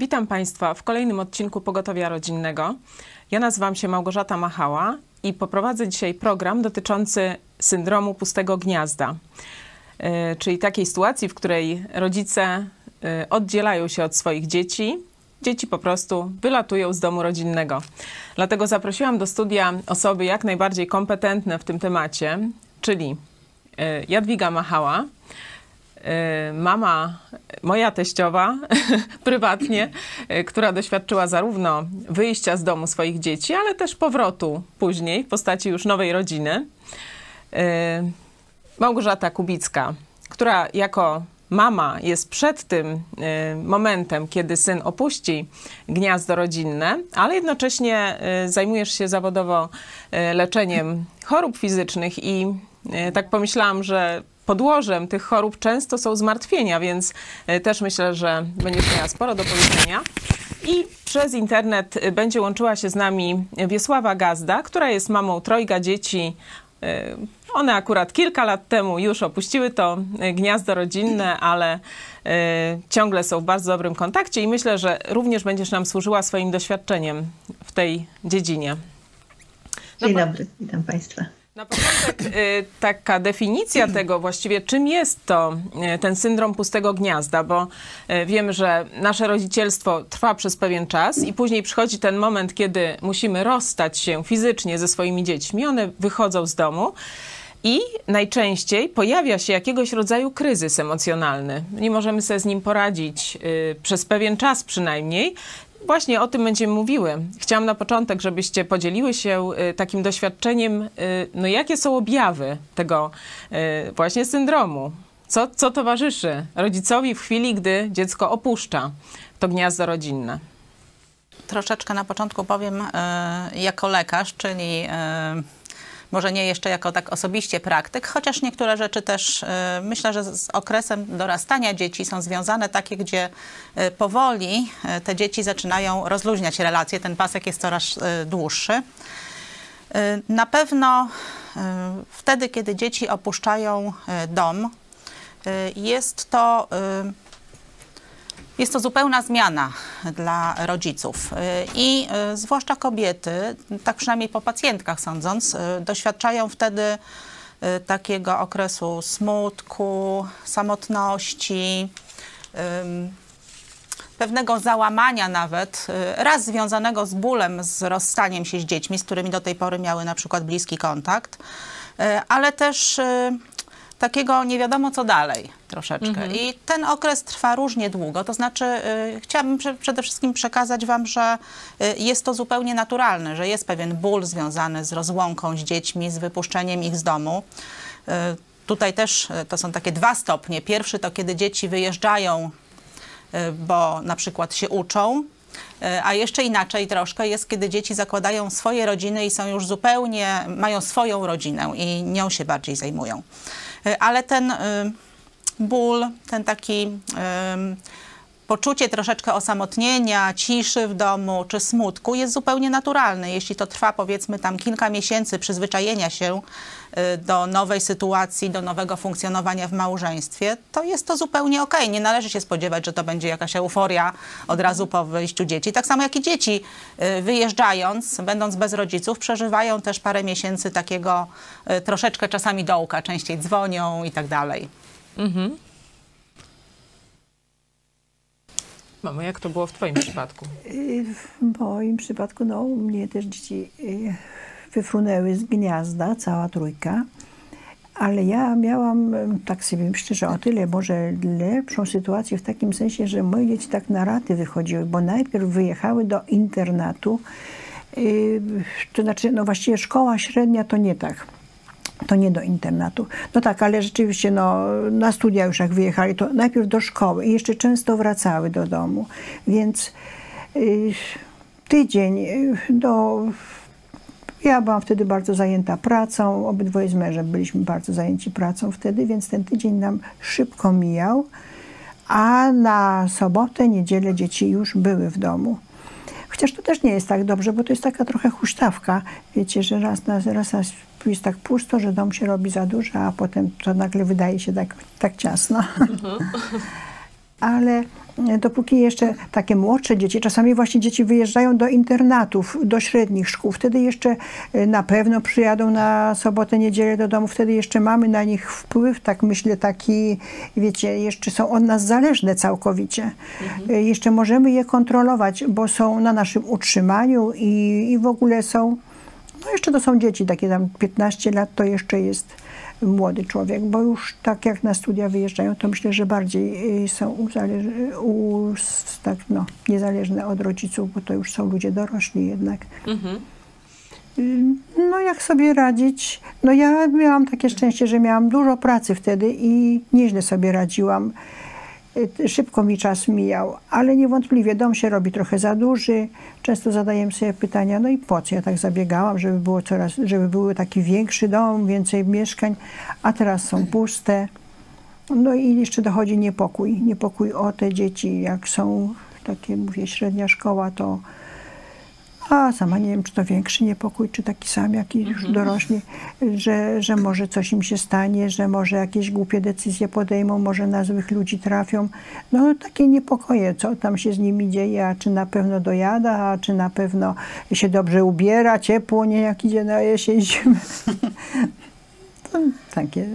Witam Państwa w kolejnym odcinku Pogotowia Rodzinnego. Ja nazywam się Małgorzata Machała i poprowadzę dzisiaj program dotyczący syndromu pustego gniazda, e, czyli takiej sytuacji, w której rodzice e, oddzielają się od swoich dzieci. Dzieci po prostu wylatują z domu rodzinnego. Dlatego zaprosiłam do studia osoby jak najbardziej kompetentne w tym temacie, czyli e, Jadwiga Machała, mama, moja teściowa, prywatnie, y, która doświadczyła zarówno wyjścia z domu swoich dzieci, ale też powrotu później w postaci już nowej rodziny. Y, Małgorzata Kubicka, która jako mama jest przed tym momentem, kiedy syn opuści gniazdo rodzinne, ale jednocześnie zajmujesz się zawodowo leczeniem chorób fizycznych i tak pomyślałam, że podłożem tych chorób często są zmartwienia, więc e, też myślę, że będziesz miała sporo do powiedzenia. I przez internet będzie łączyła się z nami Wiesława Gazda, która jest mamą trojga dzieci. E, one akurat kilka lat temu już opuściły to e, gniazdo rodzinne, ale ciągle są w bardzo dobrym kontakcie i myślę, że również będziesz nam służyła swoim doświadczeniem w tej dziedzinie. Dzień dobry, witam Państwa. Na początek y, taka definicja tego właściwie, czym jest to y, ten syndrom pustego gniazda, bo y, wiemy, że nasze rodzicielstwo trwa przez pewien czas i później przychodzi ten moment, kiedy musimy rozstać się fizycznie ze swoimi dziećmi. One wychodzą z domu. I najczęściej pojawia się jakiegoś rodzaju kryzys emocjonalny. Nie możemy sobie z nim poradzić przez pewien czas przynajmniej. Właśnie o tym będziemy mówiły. Chciałam na początek, żebyście podzieliły się y, takim doświadczeniem, y, no jakie są objawy tego y, właśnie syndromu. Co, co towarzyszy rodzicowi w chwili, gdy dziecko opuszcza to gniazdo rodzinne? Troszeczkę na początku powiem jako lekarz, czyli może nie jeszcze jako tak osobiście praktyk, chociaż niektóre rzeczy też y, myślę, że z okresem dorastania dzieci są związane takie, gdzie y, powoli y, te dzieci zaczynają rozluźniać relacje, ten pasek jest coraz dłuższy. Na pewno wtedy, kiedy dzieci opuszczają dom, jest to jest to zupełna zmiana dla rodziców i y, zwłaszcza kobiety, tak przynajmniej po pacjentkach sądząc, y, doświadczają wtedy y, takiego okresu smutku, samotności, pewnego załamania nawet, raz związanego z bólem, z rozstaniem się z dziećmi, z którymi do tej pory miały na przykład bliski kontakt, ale też takiego nie wiadomo co dalej troszeczkę. Mhm. I ten okres trwa różnie długo, to znaczy y, chciałabym prze, przede wszystkim przekazać wam, że y, jest to zupełnie naturalne, że jest pewien ból związany z rozłąką z dziećmi, z wypuszczeniem ich z domu. Y, tutaj też y, to są takie dwa stopnie. Pierwszy to kiedy dzieci wyjeżdżają, y, bo na przykład się uczą, y, a jeszcze inaczej troszkę jest, kiedy dzieci zakładają swoje rodziny i są już zupełnie, mają swoją rodzinę i nią się bardziej zajmują. E, ale ten e, ból, ten taki poczucie troszeczkę osamotnienia, ciszy w domu czy smutku jest zupełnie naturalne. Jeśli to trwa powiedzmy tam kilka miesięcy przyzwyczajenia się do nowej sytuacji, do nowego funkcjonowania w małżeństwie, to jest to zupełnie okej. Okay. Nie należy się spodziewać, że to będzie jakaś euforia od razu po wyjściu dzieci. Tak samo jak i dzieci y, wyjeżdżając, będąc bez rodziców, przeżywają też parę miesięcy takiego y, troszeczkę czasami dołka, częściej dzwonią i tak dalej. Mhm. Mamo, jak to było w Twoim przypadku? Y, w moim przypadku, no, mnie też dzieci y, wyfrunęły z gniazda, cała trójka. Ale ja miałam, tak sobie myślę, że o tyle może lepszą sytuację w takim sensie, że moje dzieci tak na raty wychodziły, bo najpierw wyjechały do internatu, y, to znaczy, no właściwie szkoła średnia to nie tak to nie do internatu. No tak, ale rzeczywiście no, na studia już jak wyjechali, to najpierw do szkoły i jeszcze często wracały do domu. Więc y, tydzień y, do... Ja byłam wtedy bardzo zajęta pracą, obydwoje z mężem byliśmy bardzo zajęci pracą wtedy, więc ten tydzień nam szybko mijał, a na sobotę, niedzielę dzieci już były w domu. Chociaż to też nie jest tak dobrze, bo to jest taka trochę huśtawka. Wiecie, że raz na raz, jest tak pusto, że dom się robi za duży, a potem to nagle wydaje się tak, tak ciasno. Mhm. Ale dopóki jeszcze takie młodsze dzieci, czasami właśnie dzieci wyjeżdżają do internatów, do średnich szkół, wtedy jeszcze y, na pewno przyjadą na sobotę, niedzielę do domu, wtedy jeszcze mamy na nich wpływ, tak myślę, taki, wiecie, jeszcze są od nas zależne całkowicie. Mhm. Jeszcze możemy je kontrolować, bo są na naszym utrzymaniu i, i w ogóle są, no jeszcze to są dzieci, takie tam 15 lat to jeszcze jest młody człowiek, bo już tak jak na studia wyjeżdżają, to myślę, że bardziej y, są u, tak, no, niezależne od rodziców, bo to już są ludzie dorośli jednak. Mhm. Y, no jak sobie radzić? No ja miałam takie szczęście, że miałam dużo pracy wtedy i nieźle sobie radziłam. Y, szybko mi czas mijał, ale niewątpliwie dom się robi trochę za duży. Często zadajemy sobie pytania, no i po co ja tak zabiegałam, żeby było coraz, żeby był taki większy dom, więcej mieszkań, a teraz są puste. No i jeszcze dochodzi niepokój. Niepokój o te dzieci, jak są takie, mówię, średnia szkoła, to a sama nie wiem, czy to większy niepokój, czy taki sam, jak już mhm. dorośli, że, że może coś im się stanie, że może jakieś głupie decyzje podejmą, może na złych ludzi trafią. No takie niepokoje, co tam się z nimi dzieje, a czy na pewno dojada, a czy na pewno się dobrze ubiera, ciepło, nie jak idzie na jesień, zimę. takie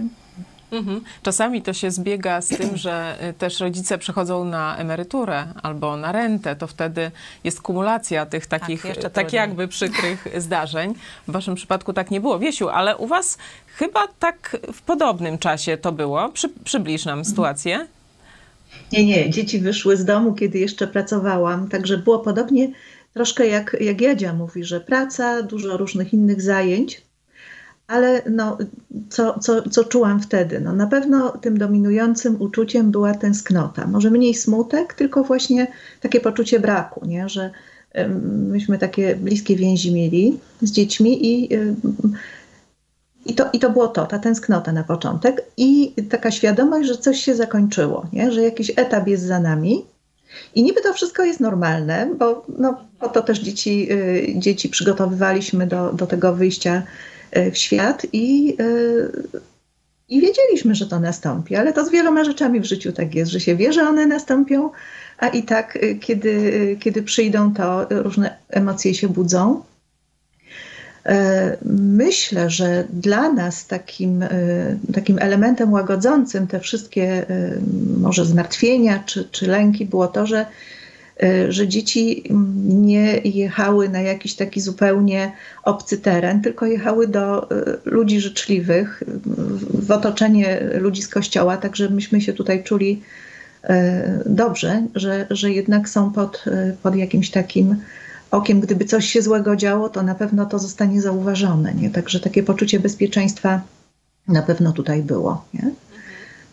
Mhm. Czasami to się zbiega z tym, że y, też rodzice przechodzą na emeryturę albo na rentę, to wtedy jest kumulacja tych tak, takich, tak, tak jakby przykrych zdarzeń. W waszym przypadku tak nie było. Wiesiu, ale u was chyba tak w podobnym czasie to było. Przy, przybliż nam sytuację. Nie, nie. Dzieci wyszły z domu, kiedy jeszcze pracowałam, także było podobnie troszkę jak, jak Jadzia mówi, że praca, dużo różnych innych zajęć ale no, co, co, co czułam wtedy? No, na pewno tym dominującym uczuciem była tęsknota. Może mniej smutek, tylko właśnie takie poczucie braku, nie? że myśmy takie bliskie więzi mieli z dziećmi i, i, to, i to było to, ta tęsknota na początek i taka świadomość, że coś się zakończyło, nie? że jakiś etap jest za nami. I niby to wszystko jest normalne, bo no, po to też dzieci, y, dzieci przygotowywaliśmy do, do tego wyjścia w świat i, e, i wiedzieliśmy, że to nastąpi, ale to z wieloma rzeczami w życiu tak jest, że się wie, że one nastąpią, a i tak, e, kiedy, kiedy przyjdą, to różne emocje się budzą. Myślę, że dla nas takim, takim elementem łagodzącym te wszystkie może zmartwienia czy, czy lęki było to, że że dzieci nie jechały na jakiś taki zupełnie obcy teren, tylko jechały do y, ludzi życzliwych, w otoczenie ludzi z kościoła, także myśmy się tutaj czuli y, dobrze, że, że jednak są pod, pod jakimś takim okiem. Gdyby coś się złego działo, to na pewno to zostanie zauważone. Nie? Także takie poczucie bezpieczeństwa na pewno tutaj było. Nie?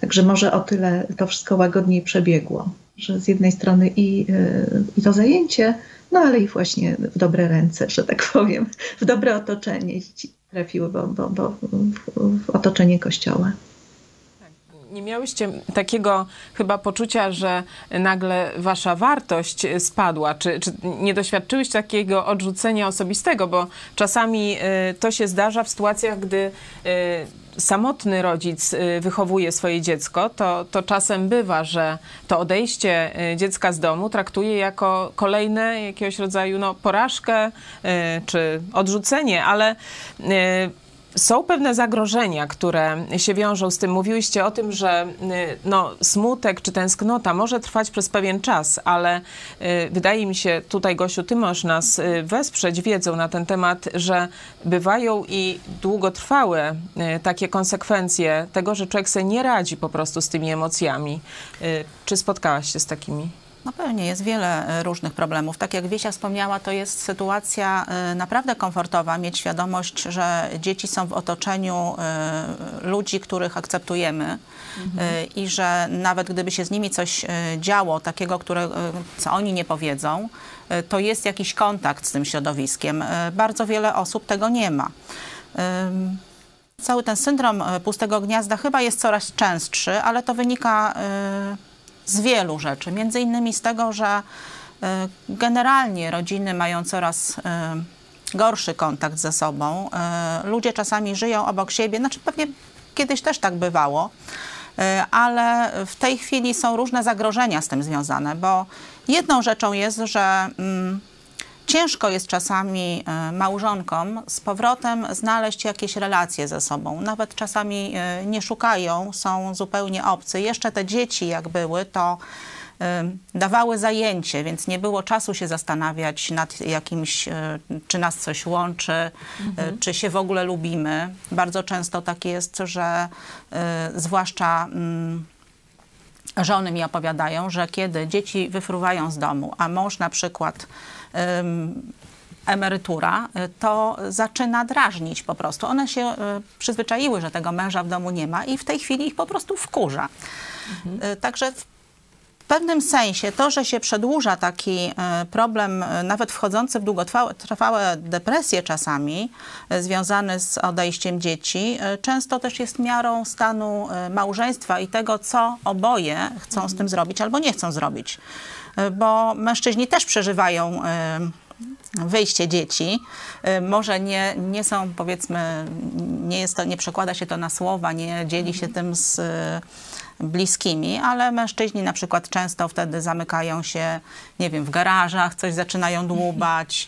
Także może o tyle to wszystko łagodniej przebiegło że z jednej strony i, e, i to zajęcie, no ale i właśnie w dobre ręce, że tak powiem, w dobre otoczenie trafiły, bo, bo, bo w, w otoczenie kościoła nie miałyście takiego chyba poczucia, że nagle wasza wartość spadła? Czy, czy nie doświadczyłyście takiego odrzucenia osobistego? Bo czasami y, to się zdarza w sytuacjach, gdy y, samotny rodzic y, wychowuje swoje dziecko, to, to czasem bywa, że to odejście dziecka z domu traktuje jako kolejne jakiegoś rodzaju no, porażkę czy odrzucenie, ale są pewne zagrożenia, które się wiążą z tym. Mówiłyście o tym, że y, no, smutek czy tęsknota może trwać przez pewien czas, ale y, wydaje mi się, tutaj Gosiu, ty możesz nas y, wesprzeć wiedzą na ten temat, że bywają i długotrwałe takie konsekwencje tego, że człowiek sobie nie radzi po prostu z tymi emocjami. Czy spotkałaś się z takimi? No pewnie, jest wiele e, różnych problemów. Tak jak Wiesia wspomniała, to jest sytuacja e, naprawdę komfortowa, mieć świadomość, że dzieci są w otoczeniu e, ludzi, których akceptujemy mhm. i że nawet gdyby się z nimi coś działo, takiego, które, co oni nie powiedzą, to jest jakiś kontakt z tym środowiskiem. Bardzo wiele osób tego nie ma. Cały ten syndrom pustego gniazda chyba jest coraz częstszy, ale to wynika z wielu rzeczy. Między innymi z tego, że e, generalnie rodziny mają coraz e, gorszy kontakt ze sobą. E, ludzie czasami żyją obok siebie, znaczy pewnie kiedyś też tak bywało, ale w tej chwili są różne zagrożenia z tym związane, bo jedną rzeczą jest, że mm, ciężko jest czasami e, małżonkom z powrotem znaleźć jakieś relacje ze sobą. Nawet czasami e, nie szukają, są zupełnie obcy. Jeszcze te dzieci, jak były, to e, dawały zajęcie, więc nie było czasu się zastanawiać nad jakimś, czy nas coś łączy, mhm. czy się w ogóle lubimy. Bardzo często tak jest, że zwłaszcza mm, żony mi opowiadają, że kiedy dzieci wyfruwają z domu, a mąż na przykład emerytura, to zaczyna drażnić po prostu. One się e, przyzwyczaiły, że tego męża w domu nie ma i w tej chwili ich po prostu wkurza. Mhm. Także w pewnym sensie to, że się przedłuża taki e, problem, nawet wchodzący w długotrwałe depresje czasami, związany z odejściem dzieci, często też jest miarą stanu małżeństwa i tego, co oboje chcą z tym mhm. zrobić albo nie chcą zrobić bo mężczyźni też przeżywają wyjście dzieci. Może nie, nie są, powiedzmy, nie, jest to, nie przekłada się to na słowa, nie dzieli się tym z bliskimi, ale mężczyźni na przykład często wtedy zamykają się, nie wiem, w garażach, coś zaczynają dłubać,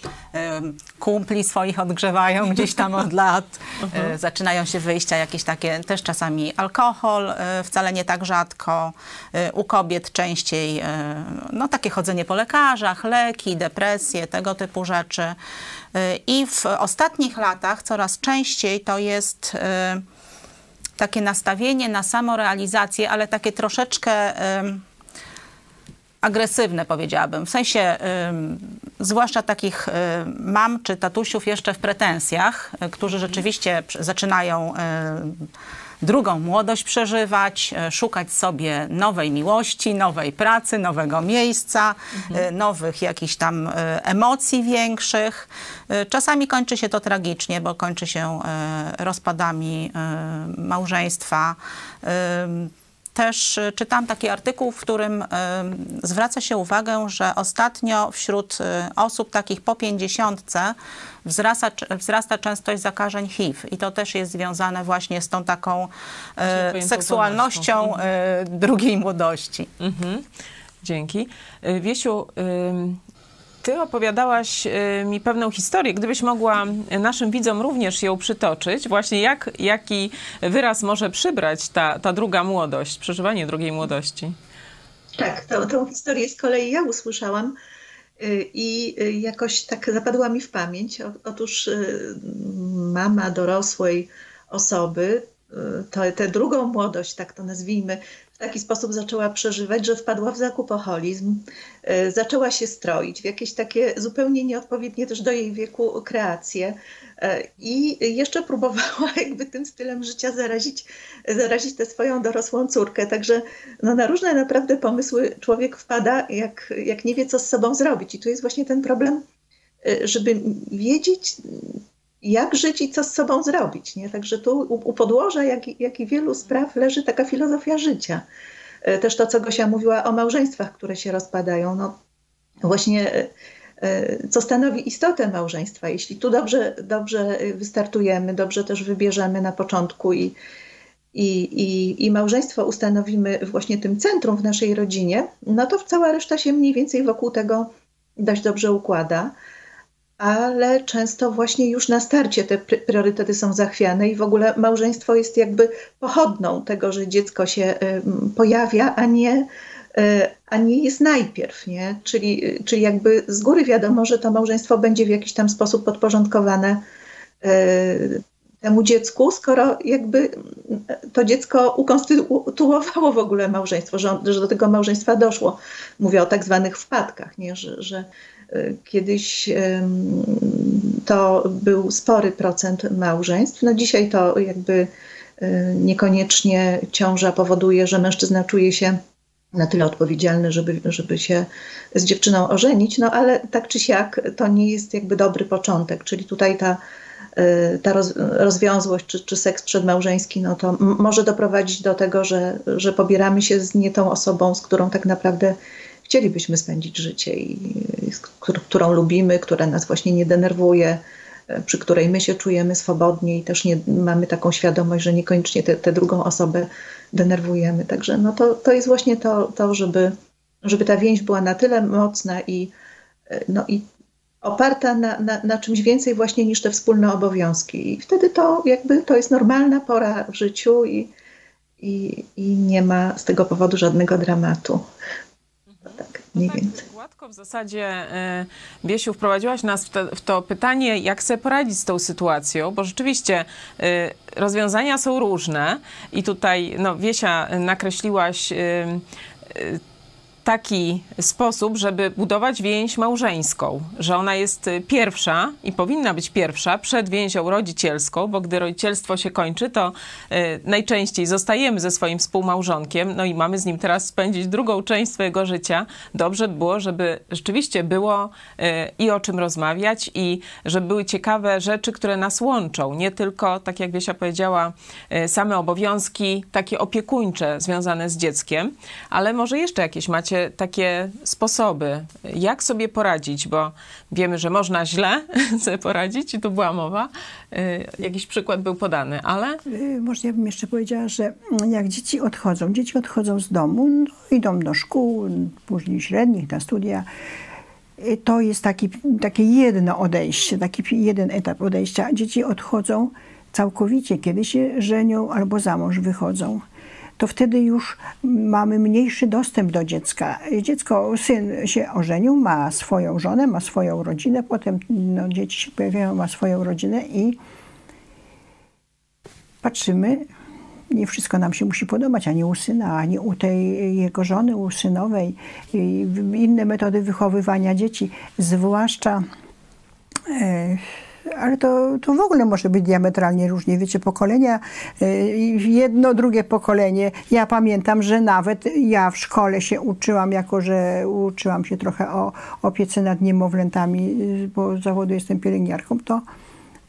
kumpli swoich odgrzewają gdzieś tam od lat, e, zaczynają się wyjścia jakieś takie, też czasami alkohol, wcale nie tak rzadko, u kobiet częściej no takie chodzenie po lekarzach, leki, depresje, tego typu rzeczy. I w ostatnich latach coraz częściej to jest takie nastawienie na samorealizację, ale takie troszeczkę agresywne, powiedziałabym. W sensie, zwłaszcza takich mam czy tatusiów jeszcze w pretensjach, którzy rzeczywiście zaczynają drugą młodość przeżywać, e, szukać sobie nowej miłości, nowej pracy, nowego miejsca, mhm. Nowych jakichś tam e, emocji większych. Czasami kończy się to tragicznie, bo kończy się rozpadami małżeństwa też czytam taki artykuł, w którym zwraca się uwagę, że ostatnio wśród osób takich po pięćdziesiątce wzrasta, wzrasta częstość zakażeń HIV i to też jest związane właśnie z tą taką e, seksualnością e, drugiej młodości. Mhm. Dzięki. E, Wiesiu, ty opowiadałaś mi pewną historię. Gdybyś mogła naszym widzom również ją przytoczyć, właśnie jak, jaki wyraz może przybrać ta, ta druga młodość, przeżywanie drugiej młodości. Tak, tą, tą historię z kolei ja usłyszałam Y, I y, jakoś tak zapadła mi w pamięć. Otóż y, mama dorosłej osoby, to, tę drugą młodość, tak to nazwijmy, w taki sposób zaczęła przeżywać, że wpadła w zakupoholizm, zaczęła się stroić w jakieś takie zupełnie nieodpowiednie też do jej wieku kreacje. E, I jeszcze próbowała jakby tym stylem życia zarazić, zarazić tę swoją dorosłą córkę. Także no, na różne naprawdę pomysły człowiek wpada, jak, jak nie wie, co z sobą zrobić. I tu jest właśnie ten problem, e, żeby wiedzieć, jak żyć i co z sobą zrobić. Nie? Także tu u, u podłoża, jak, jak i wielu spraw, leży taka filozofia życia. E, też to, co Gosia mówiła o małżeństwach, które się rozpadają. No, właśnie E, co stanowi istotę małżeństwa. Jeśli tu dobrze, dobrze wystartujemy, dobrze też wybierzemy na początku i, i, i, i małżeństwo ustanowimy właśnie tym centrum w naszej rodzinie, no to cała reszta się mniej więcej wokół tego dość dobrze układa. Ale często właśnie już na starcie te priorytety są zachwiane i w ogóle małżeństwo jest jakby pochodną tego, że dziecko się pojawia, a nie E, a nie jest najpierw, nie? Czyli, czyli jakby z góry wiadomo, że to małżeństwo będzie w jakiś tam sposób podporządkowane e, temu dziecku, skoro jakby to dziecko ukonstytuowało w ogóle małżeństwo, że, że do tego małżeństwa doszło. Mówię o tak zwanych wpadkach, nie? Że, że kiedyś to był spory procent małżeństw. No dzisiaj to jakby niekoniecznie ciąża powoduje, że mężczyzna czuje się na tyle odpowiedzialny, żeby, żeby się z dziewczyną ożenić, no ale tak czy siak to nie jest jakby dobry początek, czyli tutaj ta, y, ta roz, rozwiązłość czy, czy seks przedmałżeński, no to może doprowadzić do tego, że, że pobieramy się z nie tą osobą, z którą tak naprawdę chcielibyśmy spędzić życie i którą lubimy, która nas właśnie nie denerwuje, przy której my się czujemy swobodnie i też nie mamy taką świadomość, że niekoniecznie tę drugą osobę denerwujemy. Także no to, to jest właśnie to, to żeby, żeby ta więź była na tyle mocna i, no i oparta na, na, na czymś więcej właśnie niż te wspólne obowiązki. I wtedy to jakby to jest normalna pora w życiu i, i, i nie ma z tego powodu żadnego dramatu. Nie no tak, więcej. Gładko w zasadzie, y, Biesiu, wprowadziłaś nas w, te, w, to pytanie, jak sobie poradzić z tą sytuacją, bo rzeczywiście y, rozwiązania są różne i tutaj, no, Wiesia, nakreśliłaś y, taki sposób, żeby budować więź małżeńską, że ona jest y, pierwsza i powinna być pierwsza przed więzią rodzicielską, bo gdy rodzicielstwo się kończy, to y, najczęściej zostajemy ze swoim współmałżonkiem, no i mamy z nim teraz spędzić drugą część swojego życia. Dobrze by było, żeby rzeczywiście było y, i o czym rozmawiać i żeby były ciekawe rzeczy, które nas łączą. Nie tylko, tak jak Wiesia powiedziała, same obowiązki takie opiekuńcze związane z dzieckiem, ale może jeszcze jakieś macie macie takie sposoby, jak sobie poradzić, bo wiemy, że można źle sobie poradzić i tu była mowa. Y, jakiś przykład był podany, ale... Y, może ja bym jeszcze powiedziała, że jak dzieci odchodzą, dzieci odchodzą z domu, no, idą do szkół, później średnich, na studia, y, to jest taki, takie jedno odejście, taki jeden etap odejścia. Dzieci odchodzą całkowicie, kiedy się żenią albo za mąż wychodzą to wtedy już mamy mniejszy dostęp do dziecka. Dziecko, syn się ożenił, ma swoją żonę, ma swoją rodzinę, potem no, dzieci się pojawiają, ma swoją rodzinę i patrzymy, nie wszystko nam się musi podobać, ani u syna, ani u tej jego żony, u synowej. Inne metody wychowywania dzieci, zwłaszcza e, ale to, to w ogóle może być diametralnie różnie. Wiecie, pokolenia, y, jedno, drugie pokolenie. Ja pamiętam, że nawet ja w szkole się uczyłam, jako że uczyłam się trochę o opiece nad niemowlętami, y, bo zawodu jestem pielęgniarką, to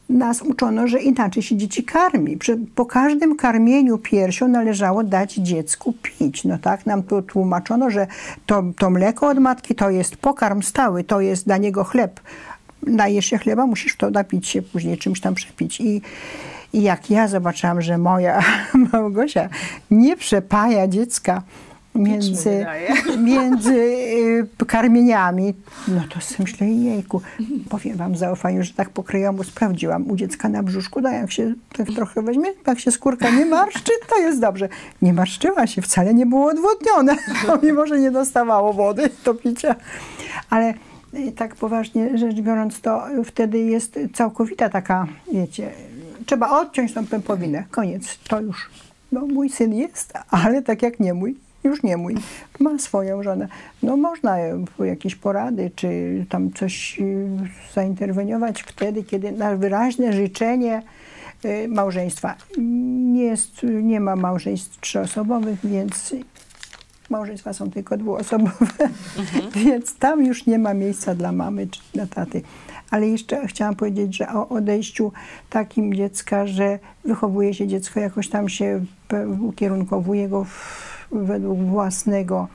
nas uczono, że inaczej się dzieci karmi. Po każdym karmieniu piersią należało dać dziecku pić. No tak, nam tu tłumaczono, że to, to mleko od matki to jest pokarm stały, to jest dla niego chleb najesz się chleba, musisz to napić się później, czymś tam przepić. I, i jak ja zobaczyłam, że moja Małgosia nie przepaja dziecka między, między y, karmieniami, no to sobie myślę, jejku, powiem wam zaufaniu, że tak pokryjomu sprawdziłam u dziecka na brzuszku, no jak się tak trochę weźmie, jak się skórka nie marszczy, to jest dobrze. Nie marszczyła się, wcale nie było odwodnione, mimo że nie dostawało wody do picia. Ale tak poważnie rzecz biorąc, to wtedy jest całkowita taka, wiecie, trzeba odciąć tą pępowinę. Koniec, to już, no mój syn jest, ale tak jak nie mój, już nie mój, ma swoją żonę. No można jakieś porady, czy tam coś y, zainterweniować wtedy, kiedy na wyraźne życzenie y, małżeństwa. Nie, jest, nie ma małżeństw trzyosobowych, więc Małżeństwa są tylko dwuosobowe, mhm. więc tam już nie ma miejsca dla mamy czy dla taty. Ale jeszcze chciałam powiedzieć, że o odejściu takim dziecka, że wychowuje się dziecko, jakoś tam się ukierunkowuje go w, według własnego,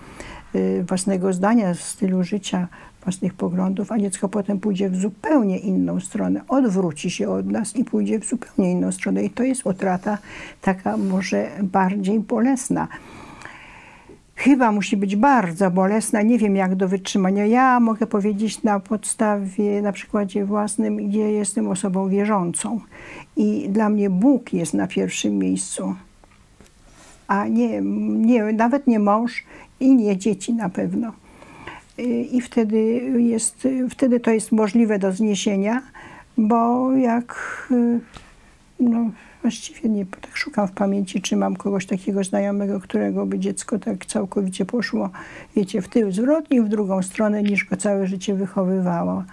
y, własnego zdania, stylu życia, własnych poglądów, a dziecko potem pójdzie w zupełnie inną stronę, odwróci się od nas i pójdzie w zupełnie inną stronę. I to jest utrata taka może bardziej bolesna chyba musi być bardzo bolesna, nie wiem jak do wytrzymania. Ja mogę powiedzieć na podstawie, na przykładzie własnym, gdzie jestem osobą wierzącą i dla mnie Bóg jest na pierwszym miejscu, a nie, nie nawet nie mąż i nie dzieci na pewno. I wtedy, jest, wtedy to jest możliwe do zniesienia, bo jak no, Właściwie nie, tak szukam w pamięci, czy mam kogoś takiego znajomego, którego by dziecko tak całkowicie poszło, wiecie, w tył zwrotnie, w drugą stronę, niż go całe życie wychowywało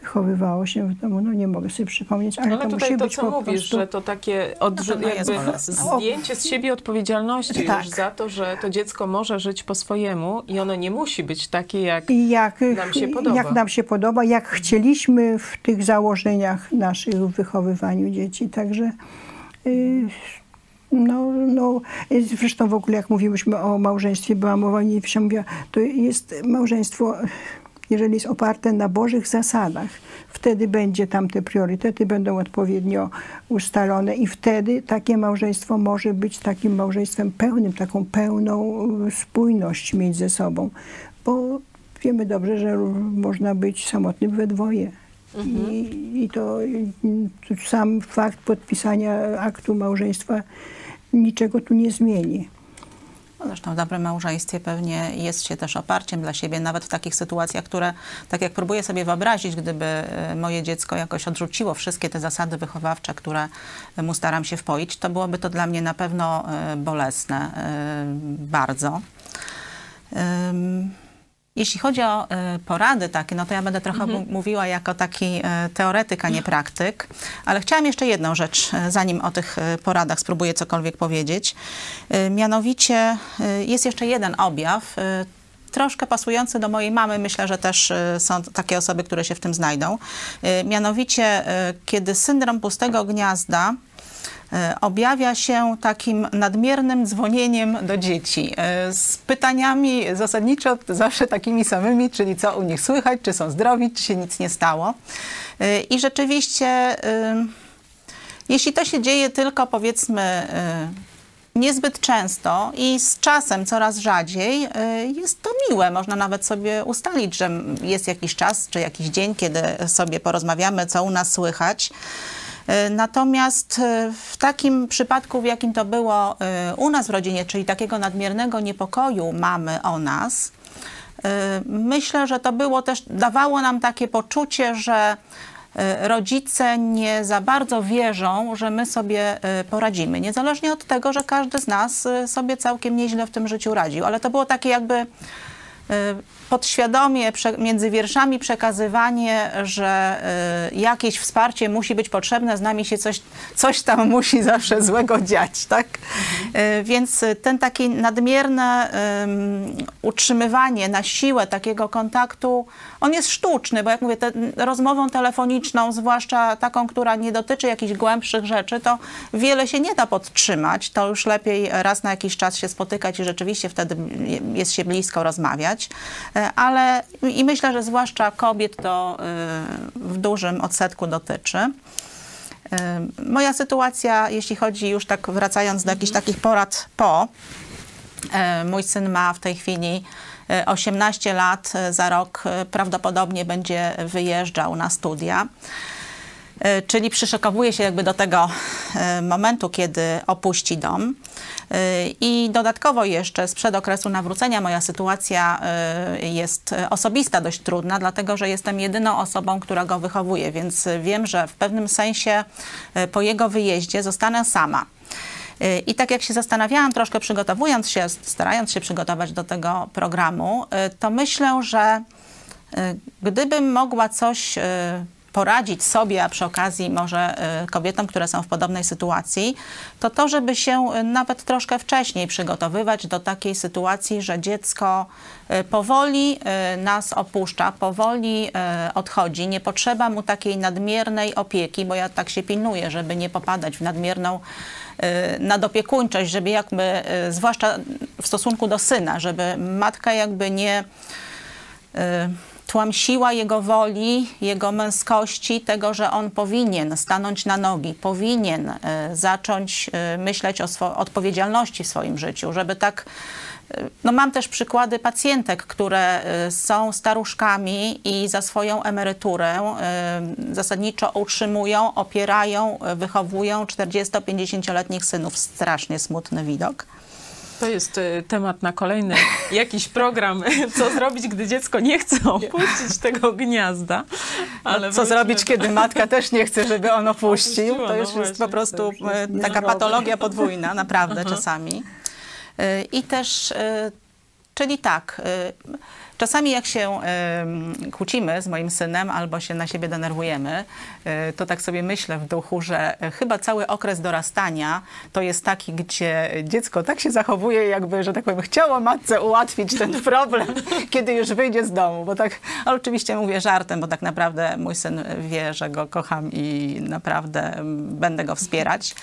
wychowywało się w domu, no nie mogę sobie przypomnieć, ale, ale to tutaj musi to, być co po mówisz, prostu... że to takie odrzu- no jakby zdjęcie z siebie odpowiedzialności tak. już za to, że to dziecko może żyć po swojemu i ono nie musi być takie, jak, jak nam się podoba. Jak nam się podoba, jak chcieliśmy w tych założeniach naszych w wychowywaniu dzieci, także no, no, zresztą w ogóle jak mówiłyśmy o małżeństwie, była mowa, nie się mówiła, to jest małżeństwo, jeżeli jest oparte na Bożych zasadach, wtedy będzie tam te priorytety będą odpowiednio ustalone i wtedy takie małżeństwo może być takim małżeństwem pełnym, taką pełną y, spójność mieć ze sobą. Bo wiemy dobrze, że można być samotnym we dwoje. I, I to sam fakt podpisania aktu małżeństwa niczego tu nie zmieni. Zresztą w dobrym małżeństwie pewnie jest się też oparciem dla siebie, nawet w takich sytuacjach, które, tak jak próbuję sobie wyobrazić, gdyby e, moje dziecko jakoś odrzuciło wszystkie te zasady wychowawcze, które mu staram się wpoić, to byłoby to dla mnie na pewno e, bolesne e, bardzo. Jeśli chodzi o e, porady takie, no to ja będę trochę mu- mówiła jako taki e, teoretyk, a nie praktyk. Ale chciałam jeszcze jedną rzecz, e, zanim o tych poradach spróbuję cokolwiek powiedzieć. Mianowicie jest jeszcze jeden objaw, troszkę pasujący do mojej mamy. Myślę, że też są takie osoby, które się w tym znajdą. Mianowicie, kiedy syndrom pustego gniazda objawia się takim nadmiernym dzwonieniem do dzieci e, z pytaniami zasadniczo zawsze takimi samymi, czyli co u nich słychać, czy są zdrowi, czy się nic nie stało. E, I rzeczywiście, jeśli to się dzieje tylko powiedzmy niezbyt często i z czasem coraz rzadziej, jest to miłe. Można nawet sobie ustalić, że jest jakiś czas czy jakiś dzień, kiedy sobie porozmawiamy, co u nas słychać. Y, Natomiast y, w takim przypadku, w jakim to było y, u nas w rodzinie, czyli takiego nadmiernego niepokoju mamy o nas, myślę, że to było też, dawało nam takie poczucie, że rodzice nie za bardzo wierzą, że my sobie poradzimy. Niezależnie od tego, że każdy z nas sobie całkiem nieźle w tym życiu radził. Ale to było takie jakby podświadomie między wierszami przekazywanie, że y, jakieś wsparcie musi być potrzebne, z nami się coś, coś tam musi zawsze złego dziać, tak? Y, więc ten taki nadmierne ym, utrzymywanie na siłę takiego kontaktu, on jest sztuczny, bo jak mówię, te, rozmową telefoniczną, zwłaszcza taką, która nie dotyczy jakichś głębszych rzeczy, to wiele się nie da podtrzymać. To już lepiej raz na jakiś czas się spotykać i rzeczywiście wtedy jest się blisko rozmawiać. E, Ale i myślę, że zwłaszcza kobiet to y, w dużym odsetku dotyczy. Y, Moja sytuacja, jeśli chodzi już tak wracając do jakichś takich porad po, e, mój syn ma w tej chwili e, 18 lat, e, za rok e, prawdopodobnie będzie wyjeżdżał na studia. E, Czyli przyszykowuje się jakby do tego e, momentu, kiedy opuści dom. E, I dodatkowo jeszcze sprzed okresu nawrócenia moja sytuacja jest osobista, dość trudna, dlatego że jestem jedyną osobą, która go wychowuje, więc wiem, że w pewnym sensie po jego wyjeździe zostanę sama. I tak jak się zastanawiałam, troszkę przygotowując się, starając się przygotować do tego programu, to myślę, że gdybym mogła coś poradzić sobie, a przy okazji może y, kobietom, które są w podobnej sytuacji, to to, żeby się y, nawet troszkę wcześniej przygotowywać do takiej sytuacji, że dziecko y, powoli nas opuszcza, powoli odchodzi. Nie potrzeba mu takiej nadmiernej opieki, bo ja tak się pilnuję, żeby nie popadać w nadmierną nadopiekuńczość, żeby jakby, zwłaszcza w stosunku do syna, żeby matka jakby nie tłamsiła jego woli, jego męskości, tego, że on powinien stanąć na nogi, powinien y, zacząć y, myśleć o odpowiedzialności w swoim życiu, żeby tak y, no mam też przykłady pacjentek, które są staruszkami i za swoją emeryturę zasadniczo utrzymują, opierają, wychowują 40-50-letnich synów. Strasznie smutny widok. To jest y, temat na kolejny jakiś program, co zrobić, gdy dziecko nie chce opuścić tego gniazda. Ale No, Co wróćmy zrobić, do- kiedy matka też nie chce, żeby on opuścił? Opuściła, To no już jest właśnie, po prostu jest e, taka patologia podwójna, naprawdę czasami. E, I też, e, czyli tak, e, czasami jak się e, kłócimy z moim synem albo się na siebie denerwujemy, e, to tak sobie myślę w duchu, że chyba cały okres dorastania to jest taki, gdzie dziecko tak się zachowuje, jakby, że tak powiem, chciało matce ułatwić ten problem, kiedy już wyjdzie z domu, bo tak, ale oczywiście mówię żartem, bo tak naprawdę mój syn wie, że go kocham i naprawdę mm, będę go wspierać.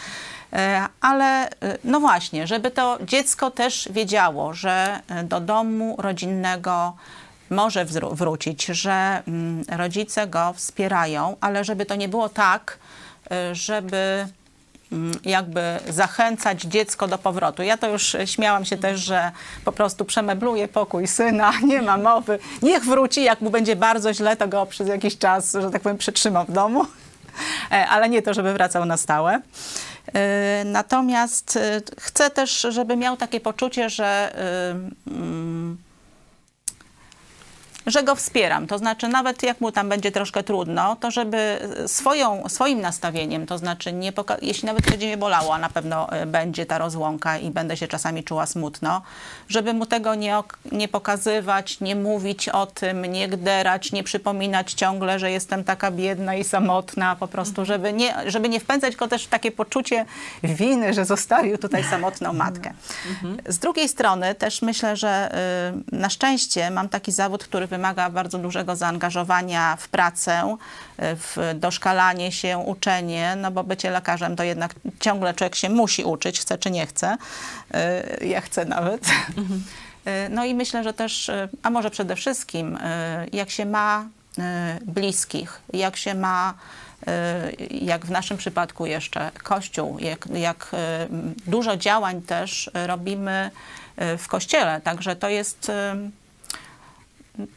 E, Ale e, no właśnie, żeby to dziecko też wiedziało, że e, do domu rodzinnego może wrócić, że mm, rodzice go wspierają, ale żeby to nie było tak, żeby mm, jakby zachęcać dziecko do powrotu. Ja to już śmiałam się też, że po prostu przemebluję pokój syna, nie ma mowy. Niech wróci, jak mu będzie bardzo źle, to go przez jakiś czas, że tak powiem, przytrzymam w domu. Ale nie to, żeby wracał na stałe. E, Natomiast e, chcę też, żeby miał takie poczucie, że y, mm, że go wspieram. To znaczy, nawet jak mu tam będzie troszkę trudno, to żeby swoją, swoim nastawieniem, to znaczy, nie jeśli nawet będzie mnie bolało, a na pewno y, będzie ta rozłąka i będę się czasami czuła smutno, żeby mu tego nie, nie pokazywać, nie mówić o tym, nie gderać, nie przypominać ciągle, że jestem taka biedna i samotna, po prostu, żeby nie, żeby nie wpędzać go też w takie poczucie winy, że zostawił tutaj samotną matkę. Z drugiej strony też myślę, że y, na szczęście mam taki zawód, który wymaga bardzo dużego zaangażowania w pracę, y, w doszkalanie się, uczenie, no bo bycie lekarzem to jednak ciągle człowiek się musi uczyć, chce czy nie chce. Y, Ja chcę nawet. Y, No i myślę, że też, a może przede wszystkim, jak się ma bliskich, jak się ma, jak w naszym przypadku jeszcze Kościół, jak, jak dużo działań też robimy w Kościele. Także to jest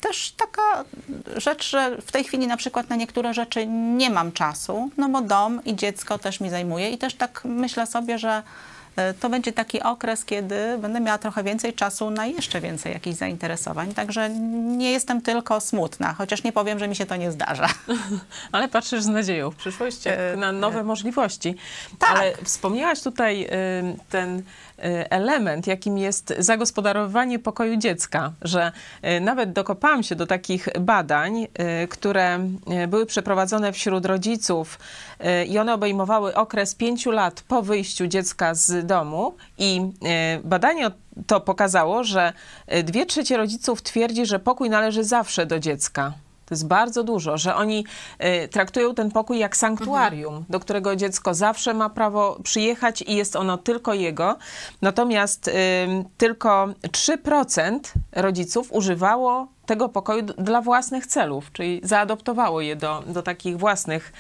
też taka rzecz, że w tej chwili na przykład na niektóre rzeczy nie mam czasu, no bo dom i dziecko też mi zajmuje i też tak myślę sobie, że y, to będzie taki okres, kiedy będę miała trochę więcej czasu na jeszcze więcej jakichś zainteresowań. Także nie jestem tylko smutna, chociaż nie powiem, że mi się to nie zdarza. Ale patrzysz z nadzieją w przyszłość E, na nowe możliwości. tak. Ale wspomniałaś tutaj y, ten element, jakim jest zagospodarowanie pokoju dziecka, że y, nawet dokopałam się do takich badań, y, które y, były przeprowadzone wśród rodziców y, i one obejmowały okres pięciu lat po wyjściu dziecka z domu i y, badanie to pokazało, że y, dwie trzecie rodziców twierdzi, że pokój należy zawsze do dziecka. To jest bardzo dużo, że oni y, traktują ten pokój jak sanktuarium, do którego dziecko zawsze ma prawo przyjechać i jest ono tylko jego. Natomiast y, tylko 3% rodziców używało tego pokoju dla własnych celów, czyli zaadoptowało je do, do takich własnych